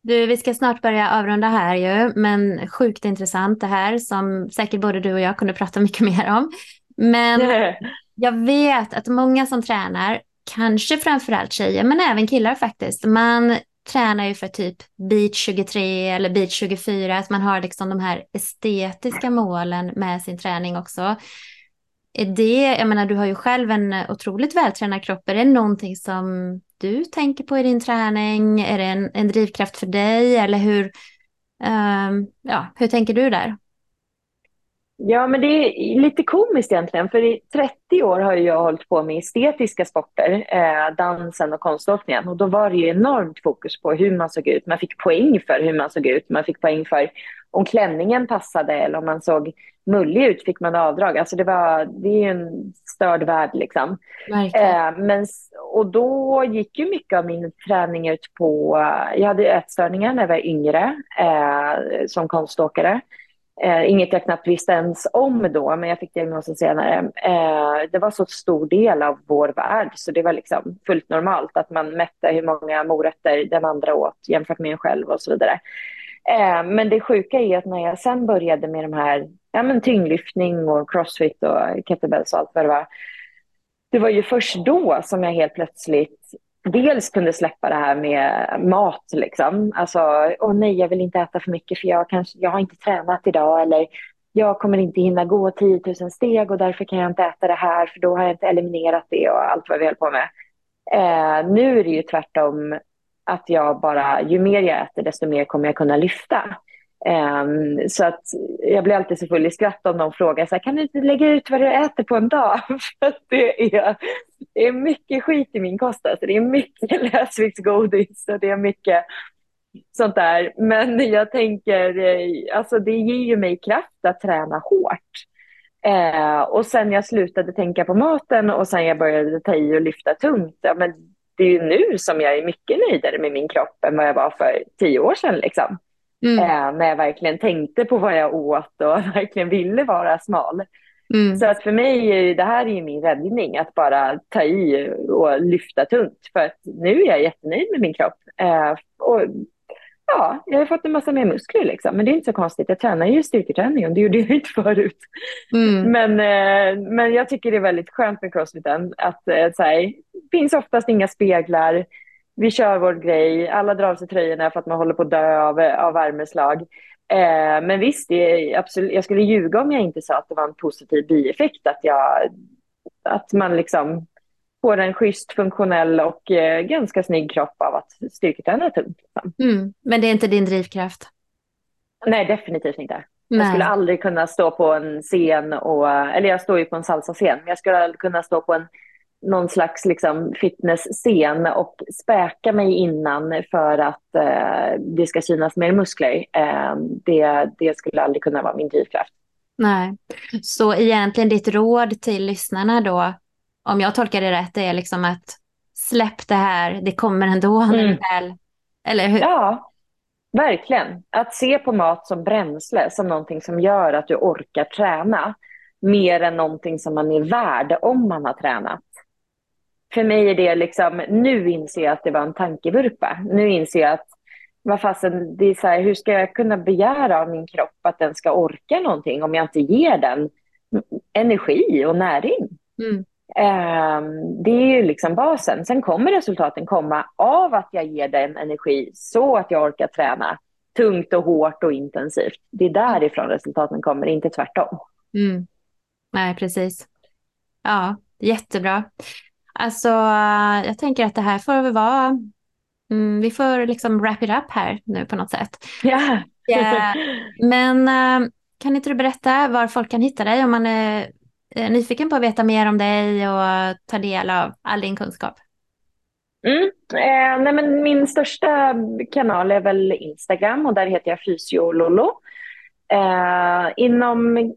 A: Du, vi ska snart börja avrunda här ju, men sjukt intressant det här som säkert både du och jag kunde prata mycket mer om. Men jag vet att många som tränar, kanske framförallt tjejer, men även killar faktiskt, man tränar ju för typ beach 23 eller beach 24, att man har liksom de här estetiska målen med sin träning också. Är det, jag menar du har ju själv en otroligt vältränad kropp, är det någonting som du tänker på i din träning? Är det en, en drivkraft för dig eller hur, um, ja, hur tänker du där?
B: Ja, men det är lite komiskt egentligen, för i 30 år har jag hållit på med estetiska sporter, eh, dansen och konståkningen. Och då var det ju enormt fokus på hur man såg ut. Man fick poäng för hur man såg ut. Man fick poäng för om klänningen passade eller om man såg mullig ut fick man avdrag. Alltså det, var, det är ju en störd värld liksom. Eh, men, och då gick ju mycket av min träning ut på, jag hade ätstörningar när jag var yngre eh, som konståkare. Eh, inget jag knappt visste ens om då, men jag fick diagnosen senare. Eh, det var så stor del av vår värld, så det var liksom fullt normalt att man mätte hur många morötter den andra åt jämfört med en själv och så vidare. Eh, men det sjuka är att när jag sen började med de här ja, men tyngdlyftning och crossfit och kettlebells och allt vad det var. Det var ju först då som jag helt plötsligt dels kunde släppa det här med mat. Liksom. Alltså, åh nej, jag vill inte äta för mycket för jag, kanske, jag har inte tränat idag. Eller jag kommer inte hinna gå 10 000 steg och därför kan jag inte äta det här för då har jag inte eliminerat det och allt vad vi höll på med. Eh, nu är det ju tvärtom att jag bara, ju mer jag äter desto mer kommer jag kunna lyfta. Um, så att jag blir alltid så full i skratt om någon frågar så här, kan du inte lägga ut vad du äter på en dag? För det är, det är mycket skit i min kost. Alltså. Det är mycket lösviktsgodis och det är mycket sånt där. Men jag tänker, eh, alltså det ger ju mig kraft att träna hårt. Uh, och sen jag slutade tänka på maten och sen jag började ta i och lyfta tungt, ja, men det är ju nu som jag är mycket nöjdare med min kropp än vad jag var för tio år sedan. Liksom. Mm. Eh, när jag verkligen tänkte på vad jag åt och verkligen ville vara smal. Mm. Så att för mig det här är min räddning, att bara ta i och lyfta tungt. För att nu är jag jättenöjd med min kropp. Eh, och ja, jag har fått en massa mer muskler liksom. Men det är inte så konstigt. Jag tränar ju styrketräning och det gjorde jag inte förut. Mm. Men, eh, men jag tycker det är väldigt skönt med crossfiten. Att eh, så här, det finns oftast inga speglar vi kör vår grej, alla drar av sig tröjorna för att man håller på att dö av, av värmeslag. Eh, men visst, det är absolut, jag skulle ljuga om jag inte sa att det var en positiv bieffekt, att, jag, att man liksom får en schysst, funktionell och eh, ganska snygg kropp av att styrketräna tungt. Liksom.
A: Mm, men det är inte din drivkraft?
B: Nej, definitivt inte. Nej. Jag skulle aldrig kunna stå på en scen, och, eller jag står ju på en salsa-scen, men jag skulle aldrig kunna stå på en någon slags liksom, fitnessscen och späka mig innan för att eh, det ska synas mer muskler. Eh, det, det skulle aldrig kunna vara min drivkraft.
A: Nej, så egentligen ditt råd till lyssnarna då, om jag tolkar det rätt, är liksom att släpp det här, det kommer ändå mm. väl, eller hur?
B: Ja, verkligen. Att se på mat som bränsle, som någonting som gör att du orkar träna, mer än någonting som man är värd om man har tränat. För mig är det liksom, nu inser jag att det var en tankevurpa. Nu inser jag att vad fasen, det är så här, hur ska jag kunna begära av min kropp att den ska orka någonting om jag inte ger den energi och näring? Mm. Um, det är ju liksom basen. Sen kommer resultaten komma av att jag ger den energi så att jag orkar träna tungt och hårt och intensivt. Det är därifrån resultaten kommer, inte tvärtom.
A: Mm. Nej, precis. Ja, jättebra. Alltså, jag tänker att det här får väl vara Mm, vi får liksom wrap it up här nu på något sätt.
B: Yeah.
A: yeah. Men uh, kan inte du berätta var folk kan hitta dig om man är nyfiken på att veta mer om dig och ta del av all din kunskap?
B: Mm. Eh, nej men min största kanal är väl Instagram och där heter jag Fysiololo. Eh, inom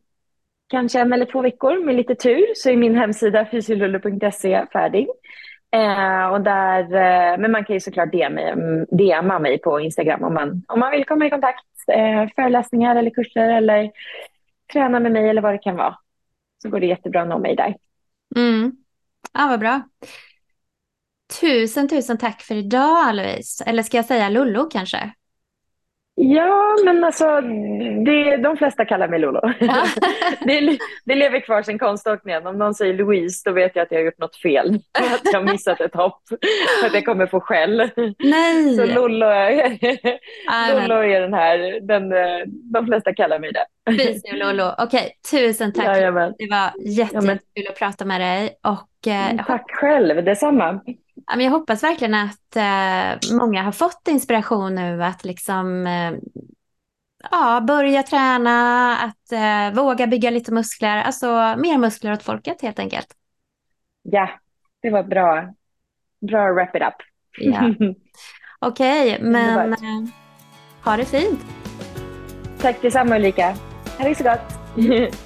B: kanske en eller två veckor med lite tur så är min hemsida fysilullo.se färdig. Eh, och där, eh, men man kan ju såklart DMa mm, mig på Instagram om man, om man vill komma i kontakt. Eh, föreläsningar eller kurser eller träna med mig eller vad det kan vara. Så går det jättebra att nå mig där.
A: Mm. Ja, vad bra. Tusen, tusen tack för idag Louise. Eller ska jag säga Lollo kanske?
B: Ja, men alltså det, de flesta kallar mig Lolo. det, det lever kvar sen konståkningen. Om någon säger Louise då vet jag att jag har gjort något fel. Att jag har missat ett hopp. För att jag kommer få skäll.
A: Nej!
B: Så Lolo är, Lolo är den här, den, de flesta kallar mig det.
A: Precis, Lolo. Okej, tusen tack. Jajamän. Det var jättekul ja, att prata med dig. Och,
B: eh, tack själv, detsamma.
A: Jag hoppas verkligen att eh, många har fått inspiration nu att liksom eh, ja, börja träna, att eh, våga bygga lite muskler, alltså mer muskler åt folket helt enkelt.
B: Ja, det var bra. Bra wrap it up.
A: Ja. Okej, okay, men eh, ha det fint.
B: Tack detsamma Ulrika. Ha det så gott.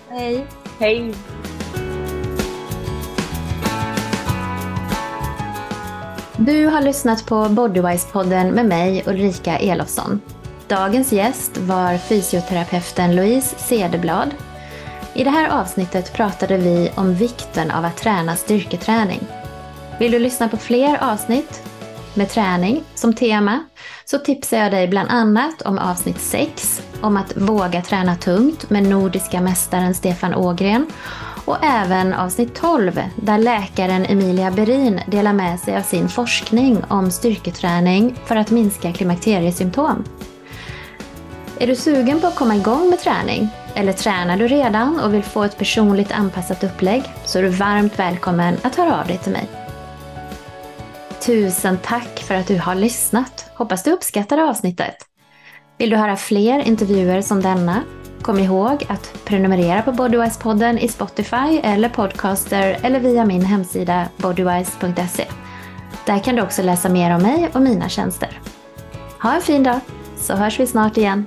A: Hej.
B: Hej.
A: Du har lyssnat på Bodywise-podden med mig Ulrika Elofsson. Dagens gäst var fysioterapeuten Louise Cederblad. I det här avsnittet pratade vi om vikten av att träna styrketräning. Vill du lyssna på fler avsnitt med träning som tema så tipsar jag dig bland annat om avsnitt 6 om att våga träna tungt med nordiska mästaren Stefan Ågren och även avsnitt 12 där läkaren Emilia Berin delar med sig av sin forskning om styrketräning för att minska klimakteriesymptom. Är du sugen på att komma igång med träning? Eller tränar du redan och vill få ett personligt anpassat upplägg så är du varmt välkommen att höra av dig till mig. Tusen tack för att du har lyssnat. Hoppas du uppskattade avsnittet. Vill du höra fler intervjuer som denna Kom ihåg att prenumerera på Bodywise-podden i Spotify eller Podcaster eller via min hemsida bodywise.se. Där kan du också läsa mer om mig och mina tjänster. Ha en fin dag, så hörs vi snart igen.